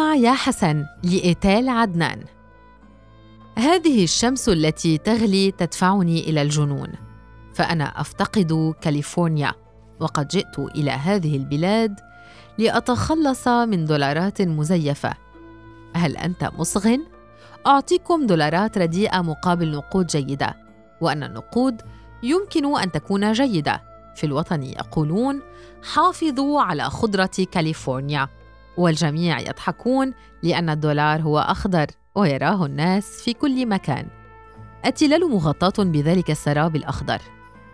اسمع يا حسن لإيتال عدنان. هذه الشمس التي تغلي تدفعني إلى الجنون فأنا أفتقد كاليفورنيا وقد جئت إلى هذه البلاد لأتخلص من دولارات مزيفة. هل أنت مصغ؟ أعطيكم دولارات رديئة مقابل نقود جيدة وأن النقود يمكن أن تكون جيدة. في الوطن يقولون حافظوا على خضرة كاليفورنيا. والجميع يضحكون لأن الدولار هو أخضر ويراه الناس في كل مكان. التلال مغطاة بذلك السراب الأخضر.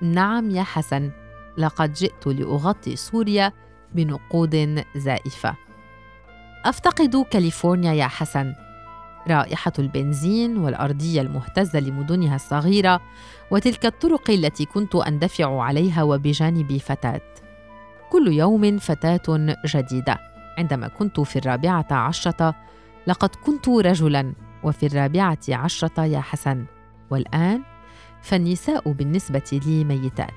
نعم يا حسن لقد جئت لأغطي سوريا بنقود زائفة. أفتقد كاليفورنيا يا حسن. رائحة البنزين والأرضية المهتزة لمدنها الصغيرة وتلك الطرق التي كنت أندفع عليها وبجانبي فتاة. كل يوم فتاة جديدة. عندما كنت في الرابعة عشرة لقد كنت رجلا وفي الرابعة عشرة يا حسن. والآن فالنساء بالنسبة لي ميتات.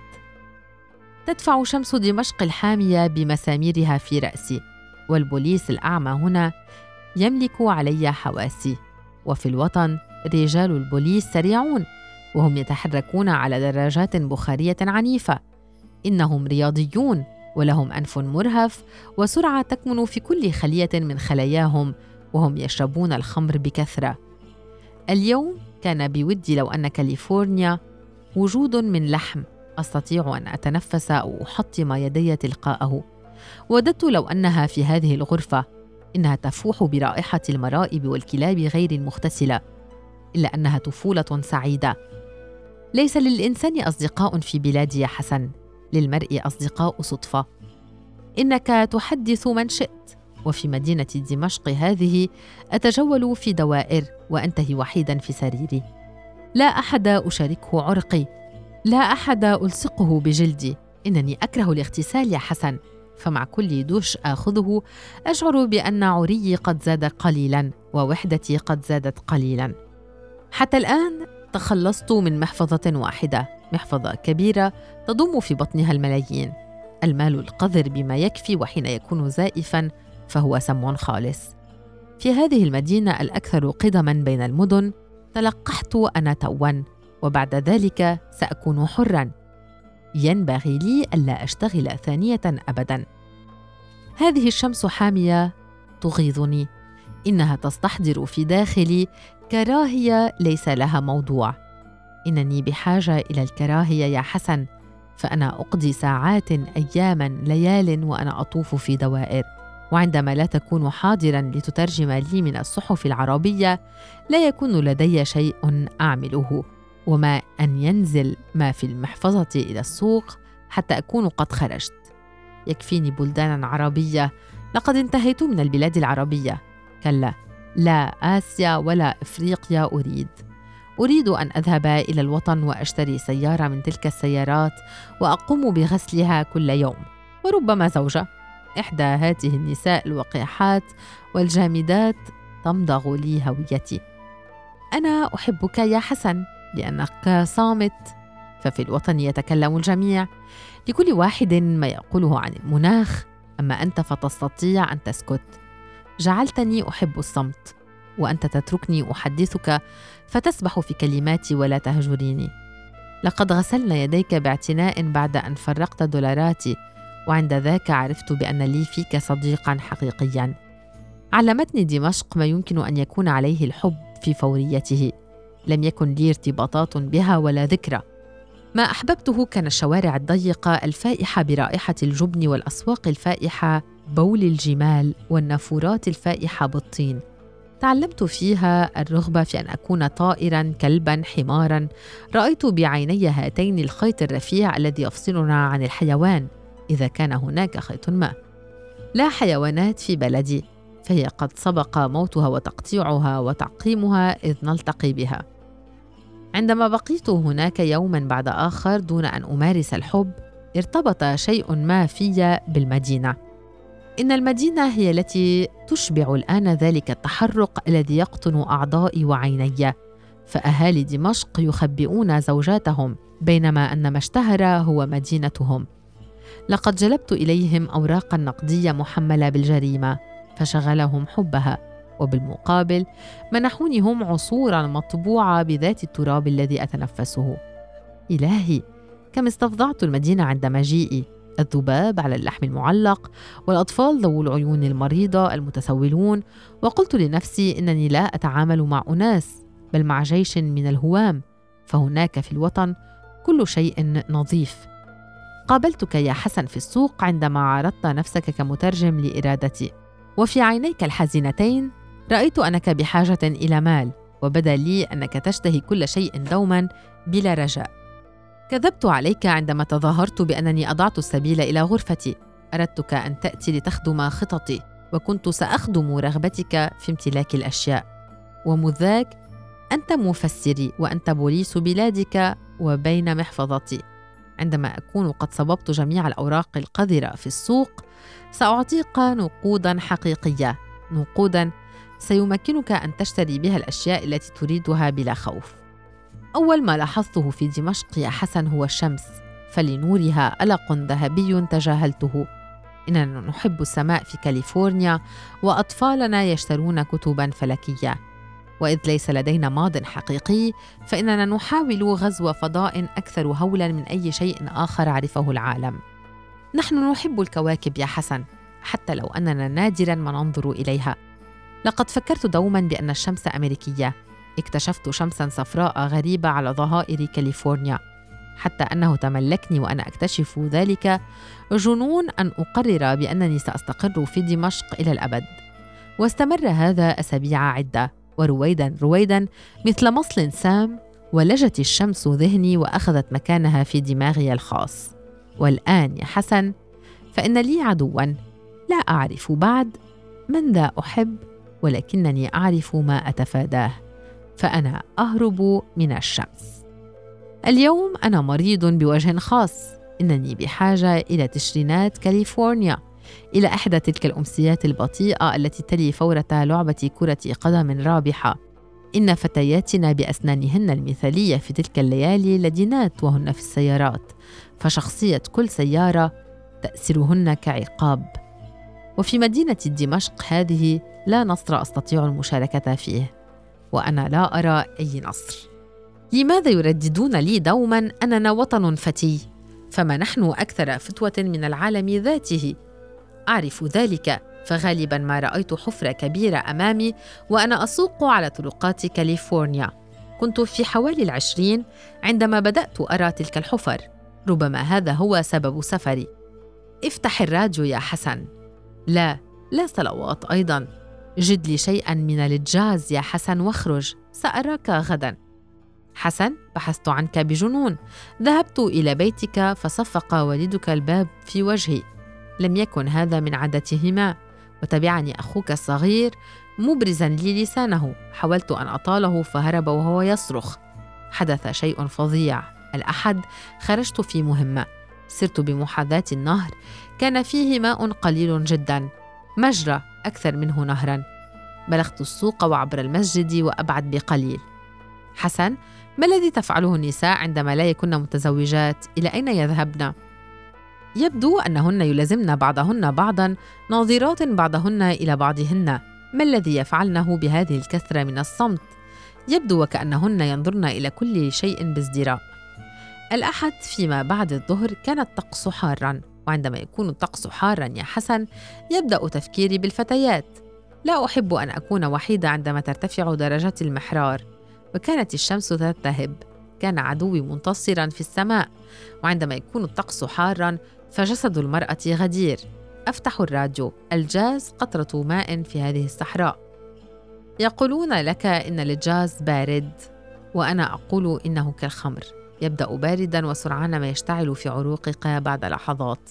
تدفع شمس دمشق الحامية بمساميرها في رأسي والبوليس الأعمى هنا يملك علي حواسي. وفي الوطن رجال البوليس سريعون وهم يتحركون على دراجات بخارية عنيفة. إنهم رياضيون. ولهم أنف مرهف وسرعة تكمن في كل خلية من خلاياهم وهم يشربون الخمر بكثرة. اليوم كان بودي لو أن كاليفورنيا وجود من لحم أستطيع أن أتنفس أو أحطم يدي تلقاءه. وددت لو أنها في هذه الغرفة إنها تفوح برائحة المرائب والكلاب غير المغتسلة إلا أنها طفولة سعيدة. ليس للإنسان أصدقاء في بلادي يا حسن. للمرء أصدقاء صدفة. إنك تحدث من شئت وفي مدينة دمشق هذه أتجول في دوائر وأنتهي وحيدا في سريري. لا أحد أشاركه عرقي لا أحد ألصقه بجلدي. إنني أكره الاغتسال يا حسن فمع كل دوش آخذه أشعر بأن عري قد زاد قليلا ووحدتي قد زادت قليلا. حتى الآن تخلصت من محفظة واحدة. محفظة كبيرة تضم في بطنها الملايين. المال القذر بما يكفي وحين يكون زائفا فهو سم خالص. في هذه المدينة الأكثر قدما بين المدن تلقحت أنا توا وبعد ذلك سأكون حرا. ينبغي لي ألا أشتغل ثانية أبدا. هذه الشمس حامية تغيظني. إنها تستحضر في داخلي كراهية ليس لها موضوع. إنني بحاجة إلى الكراهية يا حسن فأنا أقضي ساعات أياما ليال وأنا أطوف في دوائر. وعندما لا تكون حاضرا لتترجم لي من الصحف العربية لا يكون لدي شيء أعمله. وما أن ينزل ما في المحفظة إلى السوق حتى أكون قد خرجت. يكفيني بلدانا عربية. لقد انتهيت من البلاد العربية. كلا لا آسيا ولا إفريقيا أريد. أريد أن أذهب إلى الوطن وأشتري سيارة من تلك السيارات وأقوم بغسلها كل يوم. وربما زوجة. إحدى هذه النساء الوقيحات والجامدات تمضغ لي هويتي. أنا أحبك يا حسن لأنك صامت. ففي الوطن يتكلم الجميع. لكل واحد ما يقوله عن المناخ. أما أنت فتستطيع أن تسكت. جعلتني أحب الصمت. وأنت تتركني أحدثك فتسبح في كلماتي ولا تهجريني. لقد غسلنا يديك باعتناء بعد أن فرقت دولاراتي وعند ذاك عرفت بأن لي فيك صديقا حقيقيا. علمتني دمشق ما يمكن أن يكون عليه الحب في فوريته. لم يكن لي ارتباطات بها ولا ذكرى. ما أحببته كان الشوارع الضيقه الفائحة برائحة الجبن والأسواق الفائحة بول الجمال والنافورات الفائحة بالطين. تعلمت فيها الرغبة في أن أكون طائرا كلبا حمارا. رأيت بعيني هاتين الخيط الرفيع الذي يفصلنا عن الحيوان إذا كان هناك خيط ما. لا حيوانات في بلدي فهي قد سبق موتها وتقطيعها وتعقيمها إذ نلتقي بها. عندما بقيت هناك يوما بعد آخر دون أن أمارس الحب ارتبط شيء ما في بالمدينة. إن المدينة هي التي تشبع الآن ذلك التحرق الذي يقطن أعضائي وعيني. فأهالي دمشق يخبئون زوجاتهم بينما أن ما اشتهر هو مدينتهم. لقد جلبت إليهم أوراقا نقدية محملة بالجريمة فشغلهم حبها. وبالمقابل منحوني هم عصورا مطبوعة بذات التراب الذي أتنفسه. إلهي كم استفضعت المدينة عند مجيئي! الذباب على اللحم المعلق والأطفال ذو العيون المريضة المتسولون. وقلت لنفسي إنني لا أتعامل مع أناس بل مع جيش من الهوام. فهناك في الوطن كل شيء نظيف. قابلتك يا حسن في السوق عندما عرضت نفسك كمترجم لإرادتي. وفي عينيك الحزينتين رأيت أنك بحاجة إلى مال. وبدا لي أنك تشتهي كل شيء دوما بلا رجاء. كذبت عليك عندما تظاهرت بأنني أضعت السبيل إلى غرفتي. أردتك أن تأتي لتخدم خططي وكنت سأخدم رغبتك في امتلاك الأشياء. ومذ ذاك أنت مفسري وأنت بوليس بلادك وبين محفظتي عندما أكون قد صببت جميع الأوراق القذرة في السوق سأعطيك نقودا حقيقية. نقودا سيمكنك أن تشتري بها الأشياء التي تريدها بلا خوف. أول ما لاحظته في دمشق يا حسن هو الشمس فلنورها ألق ذهبي تجاهلته. إننا نحب السماء في كاليفورنيا وأطفالنا يشترون كتبا فلكية. وإذ ليس لدينا ماض حقيقي فإننا نحاول غزو فضاء أكثر هولا من أي شيء آخر عرفه العالم. نحن نحب الكواكب يا حسن حتى لو أننا نادرا ما ننظر إليها. لقد فكرت دوما بأن الشمس أمريكية. اكتشفت شمسا صفراء غريبة على ظهائر كاليفورنيا حتى أنه تملكني وأنا أكتشف ذلك جنون أن أقرر بأنني سأستقر في دمشق إلى الأبد. واستمر هذا أسابيع عدة ورويدا رويدا مثل مصل سام ولجت الشمس ذهني وأخذت مكانها في دماغي الخاص. والآن يا حسن فإن لي عدوا لا أعرف بعد من ذا أحب ولكنني أعرف ما أتفاداه. فأنا أهرب من الشمس. اليوم أنا مريض بوجه خاص. إنني بحاجة إلى تشرينات كاليفورنيا. إلى إحدى تلك الأمسيات البطيئة التي تلي فورة لعبة كرة قدم رابحة. إن فتياتنا بأسنانهن المثالية في تلك الليالي لدينات وهن في السيارات. فشخصية كل سيارة تأسرهن كعقاب. وفي مدينة دمشق هذه لا نصر أستطيع المشاركة فيه. وأنا لا أرى أي نصر. لماذا يرددون لي دوما أننا وطن فتي؟ فما نحن أكثر فتوة من العالم ذاته. أعرف ذلك فغالبا ما رأيت حفرة كبيرة أمامي وأنا أسوق على طرقات كاليفورنيا. كنت في حوالي العشرين عندما بدأت أرى تلك الحفر. ربما هذا هو سبب سفري. افتح الراديو يا حسن. لا لا صلوات أيضا. جد لي شيئا من الجاز يا حسن واخرج سأراك غدا. حسن بحثت عنك بجنون. ذهبت إلى بيتك فصفق والدك الباب في وجهي. لم يكن هذا من عادتهما. وتبعني أخوك الصغير مبرزا لي لسانه حاولت أن أطاله فهرب وهو يصرخ. حدث شيء فظيع. الأحد خرجت في مهمة. سرت بمحاذاة النهر. كان فيه ماء قليل جدا. مجرى أكثر منه نهرا. بلغت السوق وعبر المسجد وأبعد بقليل. حسن ما الذي تفعله النساء عندما لا يكن متزوجات؟ إلى أين يذهبن؟ يبدو أنهن يلازمن بعضهن بعضا ناظرات بعضهن إلى بعضهن. ما الذي يفعلنه بهذه الكثرة من الصمت؟ يبدو وكأنهن ينظرن إلى كل شيء بازدراء. الأحد فيما بعد الظهر كان الطقس حارا. وعندما يكون الطقس حارا يا حسن يبدأ تفكيري بالفتيات. لا أحب أن أكون وحيدة عندما ترتفع درجات المحرار وكانت الشمس تلتهب كان عدوي منتصرا في السماء. وعندما يكون الطقس حارا فجسد المرأة غدير. أفتح الراديو. الجاز قطرة ماء في هذه الصحراء. يقولون لك إن الجاز بارد وأنا أقول إنه كالخمر. يبدأ باردا وسرعان ما يشتعل في عروقك بعد لحظات.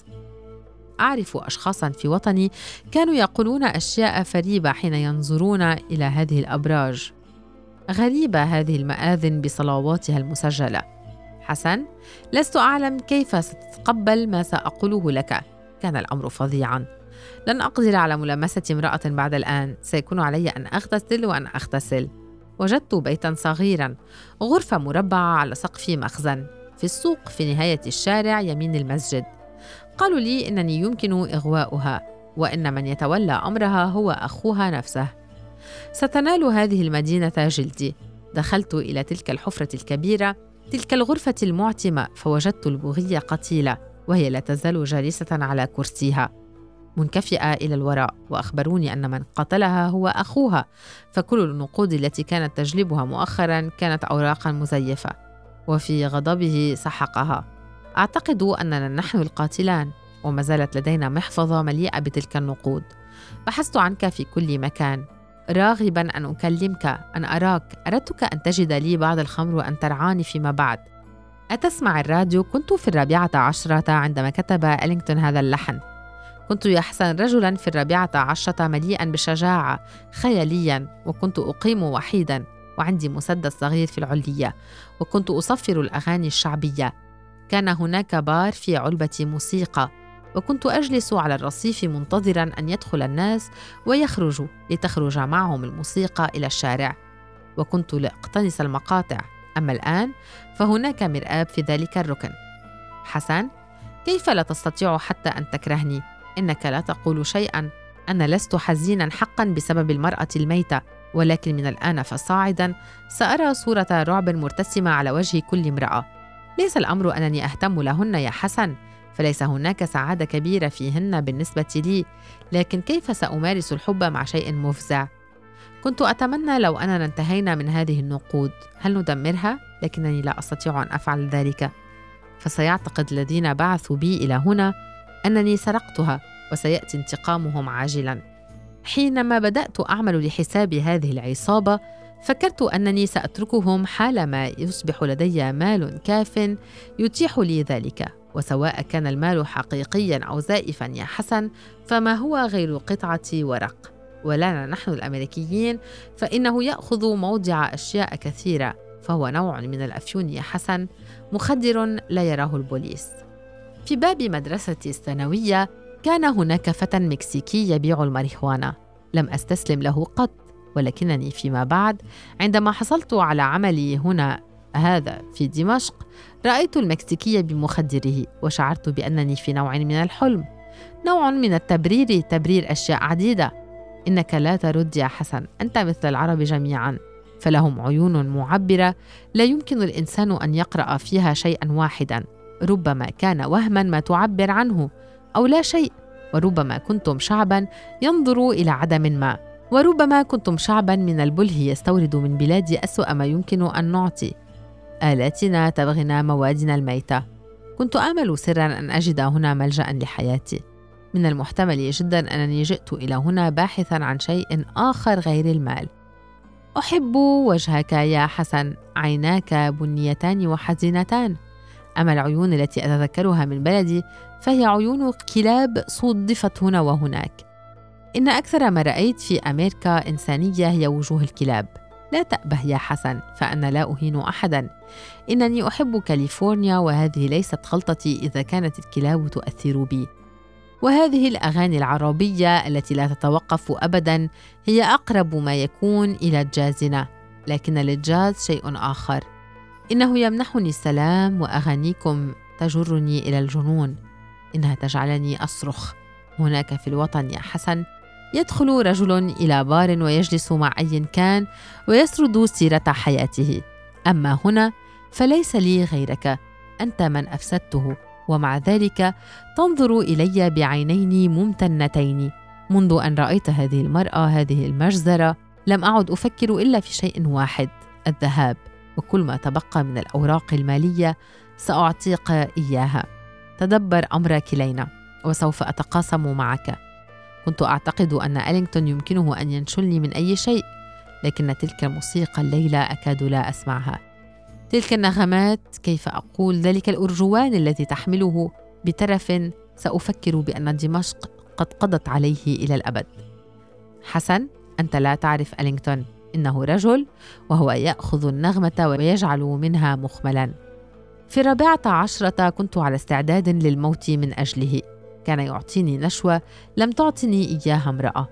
أعرف أشخاصا في وطني كانوا يقولون أشياء فريبة حين ينظرون إلى هذه الأبراج. غريبة هذه المآذن بصلواتها المسجلة. حسن لست أعلم كيف ستتقبل ما سأقوله لك. كان الأمر فظيعا. لن أقدر على ملامسة امرأة بعد الآن. سيكون علي أن أغتسل وأن أغتسل. وجدت بيتا صغيرا غرفة مربعة على سقف مخزن في السوق في نهاية الشارع يمين المسجد. قالوا لي إنني يمكن إغواؤها وإن من يتولى أمرها هو أخوها نفسه. ستنال هذه المدينة جلدي. دخلت إلى تلك الحفرة الكبيرة تلك الغرفة المعتمة فوجدت البغية قتيلة وهي لا تزال جالسة على كرسيها. منكفئة إلى الوراء وأخبروني أن من قتلها هو أخوها. فكل النقود التي كانت تجلبها مؤخرا كانت أوراقا مزيفة وفي غضبه سحقها. أعتقد أننا نحن القاتلان وما زالت لدينا محفظة مليئة بتلك النقود. بحثت عنك في كل مكان. راغبا أن أكلمك أن أراك. أردتك أن تجد لي بعض الخمر وأن ترعاني فيما بعد. أتسمع الراديو؟ كنت في الرابعة عشرة عندما كتب ألينغتون هذا اللحن. كنت يا حسن رجلا في الرابعة عشرة مليئا بالشجاعة خياليا وكنت أقيم وحيدا وعندي مسدس صغير في العلية وكنت أصفر الأغاني الشعبية. كان هناك بار في علبة موسيقى وكنت أجلس على الرصيف منتظرا أن يدخل الناس ويخرجوا لتخرج معهم الموسيقى إلى الشارع. وكنت لأقتنص المقاطع. أما الآن فهناك مرآب في ذلك الركن. حسن كيف لا تستطيع حتى أن تكرهني؟ إنك لا تقول شيئا أنا لست حزينا حقا بسبب المرأة الميتة ولكن من الآن فصاعدا سأرى صورة رعب مرتسمة على وجه كل امرأة ليس الأمر أنني أهتم لهن يا حسن فليس هناك سعادة كبيرة فيهن بالنسبة لي لكن كيف سأمارس الحب مع شيء مفزع؟ كنت أتمنى لو أننا انتهينا من هذه النقود هل ندمرها؟ لكنني لا أستطيع أن أفعل ذلك فسيعتقد الذين بعثوا بي إلى هنا أنني سرقتها وسيأتي انتقامهم عاجلا. حينما بدأت أعمل لحساب هذه العصابة فكرت أنني سأتركهم حالما يصبح لدي مال كاف يتيح لي ذلك. وسواء كان المال حقيقيا أو زائفا يا حسن فما هو غير قطعة ورق؟ ولنا نحن الأمريكيين فإنه يأخذ موضع أشياء كثيرة فهو نوع من الأفيون يا حسن مخدر لا يراه البوليس. في باب مدرستي الثانوية كان هناك فتى مكسيكي يبيع الماريجوانا لم أستسلم له قط ولكنني فيما بعد عندما حصلت على عملي هنا هذا في دمشق رأيت المكسيكي بمخدره وشعرت بأنني في نوع من الحلم. نوع من التبرير تبرير أشياء عديدة. إنك لا ترد يا حسن أنت مثل العرب جميعا. فلهم عيون معبرة لا يمكن الإنسان أن يقرأ فيها شيئا واحدا. ربما كان وهما ما تعبر عنه أو لا شيء وربما كنتم شعبا ينظر إلى عدم ما وربما كنتم شعبا من البله يستورد من بلاد أسوأ ما يمكن أن نعطي. آلاتنا تبغنا موادنا الميتة. كنت آمل سرا أن أجد هنا ملجأ لحياتي. من المحتمل جدا أنني جئت إلى هنا باحثا عن شيء آخر غير المال. أحب وجهك يا حسن عيناك بنيتان وحزينتان. أما العيون التي أتذكرها من بلدي فهي عيون كلاب صدفت هنا وهناك. إن أكثر ما رأيت في أمريكا إنسانية هي وجوه الكلاب. لا تأبه يا حسن فأنا لا أهين أحدا. إنني أحب كاليفورنيا وهذه ليست غلطتي إذا كانت الكلاب تؤثر بي. وهذه الأغاني العربية التي لا تتوقف أبدا هي أقرب ما يكون إلى الجاز هنا لكن للجاز شيء آخر. إنه يمنحني السلام وأغانيكم تجرني إلى الجنون. إنها تجعلني أصرخ. هناك في الوطن يا حسن يدخل رجل إلى بار ويجلس مع أي كان ويسرد سيرة حياته. أما هنا فليس لي غيرك. أنت من أفسدته. ومع ذلك تنظر إلي بعينين ممتنتين. منذ أن رأيت هذه المرأة هذه المجزرة لم أعد أفكر إلا في شيء واحد الذهاب. وكل ما تبقى من الأوراق المالية سأعطيك إياها. تدبر أمر كلينا وسوف أتقاسم معك. كنت أعتقد أن ألينغتون يمكنه أن ينشلني من أي شيء لكن تلك الموسيقى الليلة أكاد لا أسمعها. تلك النغمات كيف أقول ذلك الأرجوان الذي تحمله؟ بترف سأفكر بأن دمشق قد قضت عليه إلى الأبد. حسن أنت لا تعرف ألينغتون. إنه رجل وهو يأخذ النغمة ويجعل منها مخملا. في الرابعة عشرة كنت على استعداد للموت من أجله. كان يعطيني نشوة لم تعطني إياها امرأة.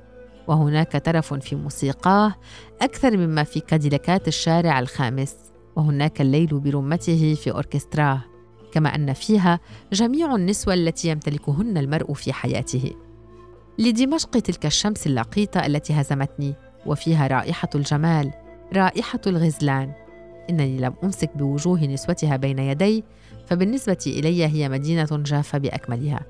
وهناك ترف في موسيقاه أكثر مما في كاديلاكات الشارع الخامس. وهناك الليل برمته في أوركستراه. كما أن فيها جميع النسوة التي يمتلكهن المرء في حياته. لدمشق تلك الشمس اللقيطة التي هزمتني. وفيها رائحة الجمال رائحة الغزلان. إنني لم أمسك بوجوه نسوتها بين يدي فبالنسبة إلي هي مدينة جافة بأكملها.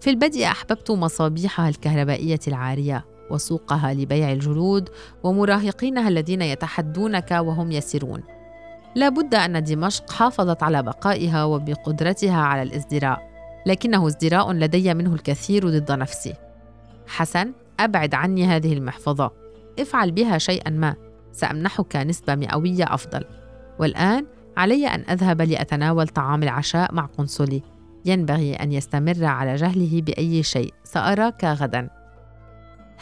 في البدء أحببت مصابيحها الكهربائية العارية وسوقها لبيع الجلود ومراهقينها الذين يتحدونك وهم يسيرون. لا بد أن دمشق حافظت على بقائها وبقدرتها على الازدراء لكنه ازدراء لدي منه الكثير ضد نفسي. حسن أبعد عني هذه المحفظة. افعل بها شيئا ما سأمنحك نسبة مئوية أفضل. والآن علي أن أذهب لأتناول طعام العشاء مع قنصلي. ينبغي أن يستمر على جهله بأي شيء سأراك غدا.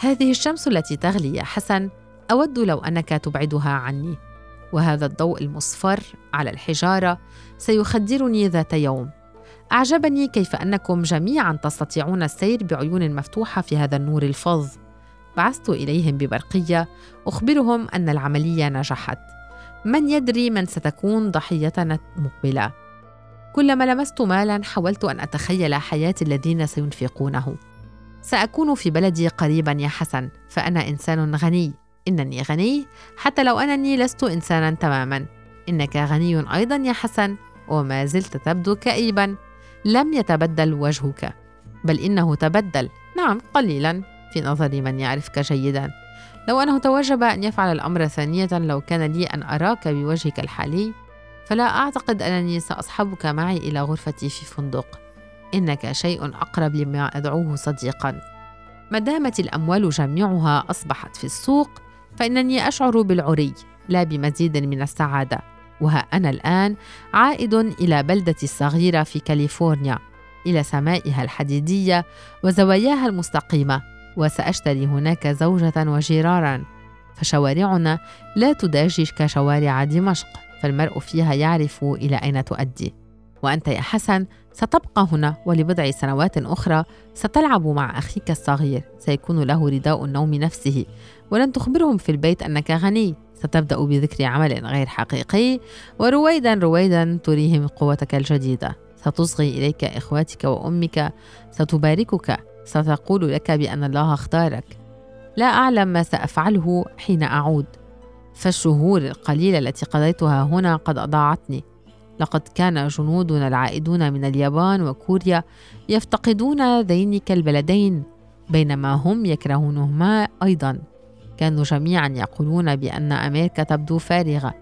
هذه الشمس التي تغلي يا حسن أود لو أنك تبعدها عني. وهذا الضوء المصفر على الحجارة سيخدرني ذات يوم. أعجبني كيف أنكم جميعا تستطيعون السير بعيون مفتوحة في هذا النور الفظ. بعثت إليهم ببرقية أخبرهم أن العملية نجحت. من يدري من ستكون ضحيتنا المقبلة كلما لمست مالا حاولت أن أتخيل حياة الذين سينفقونه. سأكون في بلدي قريبا يا حسن فأنا إنسان غني. إنني غني حتى لو أنني لست إنسانا تماما. إنك غني أيضا يا حسن وما زلت تبدو كئيبا. لم يتبدل وجهك بل إنه تبدل. نعم قليلا. في نظر من يعرفك جيدا. لو أنه توجب أن يفعل الأمر ثانية لو كان لي أن أراك بوجهك الحالي فلا أعتقد أنني سأصحبك معي إلى غرفتي في فندق. إنك شيء أقرب لما أدعوه صديقا. ما دامت الأموال جميعها أصبحت في السوق فإنني أشعر بالعري لا بمزيد من السعادة. وها أنا الآن عائد إلى بلدتي الصغيرة في كاليفورنيا إلى سمائها الحديدية وزواياها المستقيمة. وسأشتري هناك زوجة وجيرارا فشوارعنا لا تداجي كشوارع دمشق فالمرء فيها يعرف إلى أين تؤدي. وأنت يا حسن ستبقى هنا ولبضع سنوات أخرى ستلعب مع أخيك الصغير سيكون له رداء النوم نفسه. ولن تخبرهم في البيت أنك غني ستبدأ بذكر عمل غير حقيقي ورويدا رويدا تريهم قوتك الجديدة. ستصغي إليك إخواتك وأمك ستباركك ستقول لك بأن الله اختارك. لا أعلم ما سأفعله حين أعود. فالشهور القليلة التي قضيتها هنا قد أضاعتني. لقد كان جنودنا العائدون من اليابان وكوريا يفتقدون ذينك البلدين بينما هم يكرهونهما أيضا. كانوا جميعا يقولون بأن أمريكا تبدو فارغة.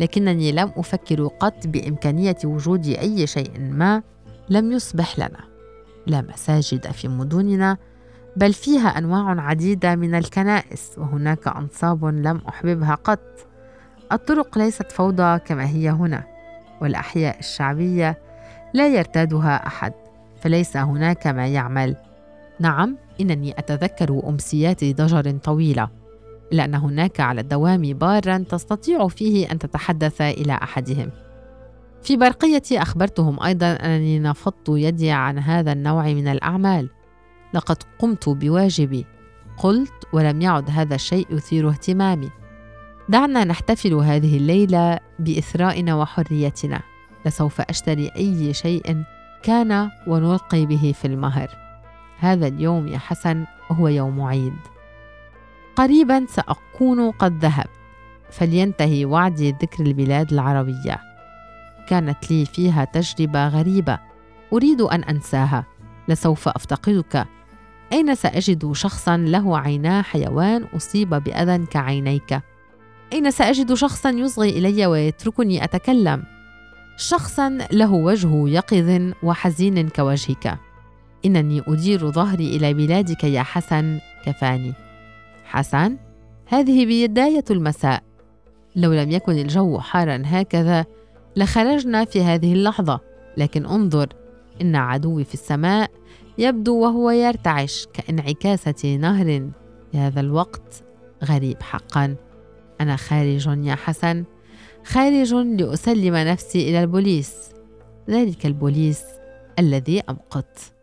لكنني لم أفكر قط بإمكانية وجود أي شيء ما لم يصبح لنا. لا مساجد في مدننا بل فيها أنواع عديدة من الكنائس وهناك أنصاب لم أحببها قط. الطرق ليست فوضى كما هي هنا والأحياء الشعبية لا يرتادها أحد فليس هناك ما يعمل. نعم إنني أتذكر أمسيات ضجر طويله لأن هناك على الدوام بارا تستطيع فيه أن تتحدث إلى أحدهم. في برقيتي أخبرتهم أيضا أنني نفضت يدي عن هذا النوع من الأعمال. لقد قمت بواجبي. قلت ولم يعد هذا الشيء يثير اهتمامي. دعنا نحتفل هذه الليلة بإثرائنا وحريتنا. لسوف أشتري أي شيء كان ونلقي به في المهر. هذا اليوم يا حسن هو يوم عيد. قريبا سأكون قد ذهبت فلينتهي وعدي ذكر البلاد العربية. كانت لي فيها تجربة غريبة. أريد أن أنساها. لسوف أفتقدك. أين سأجد شخصا له عينا حيوان أصيب بأذى كعينيك؟ أين سأجد شخصا يصغي إلي ويتركني أتكلم؟ شخصا له وجه يقظ وحزين كوجهك. إنني أدير ظهري إلى بلادك يا حسن كفاني. حسن. هذه بداية المساء. لو لم يكن الجو حارا هكذا لخرجنا في هذه اللحظة. لكن انظر إن عدوي في السماء يبدو وهو يرتعش كانعكاسة نهر. في هذا الوقت غريب حقا. أنا خارج يا حسن. خارج لأسلم نفسي إلى البوليس. ذلك البوليس الذي أمقت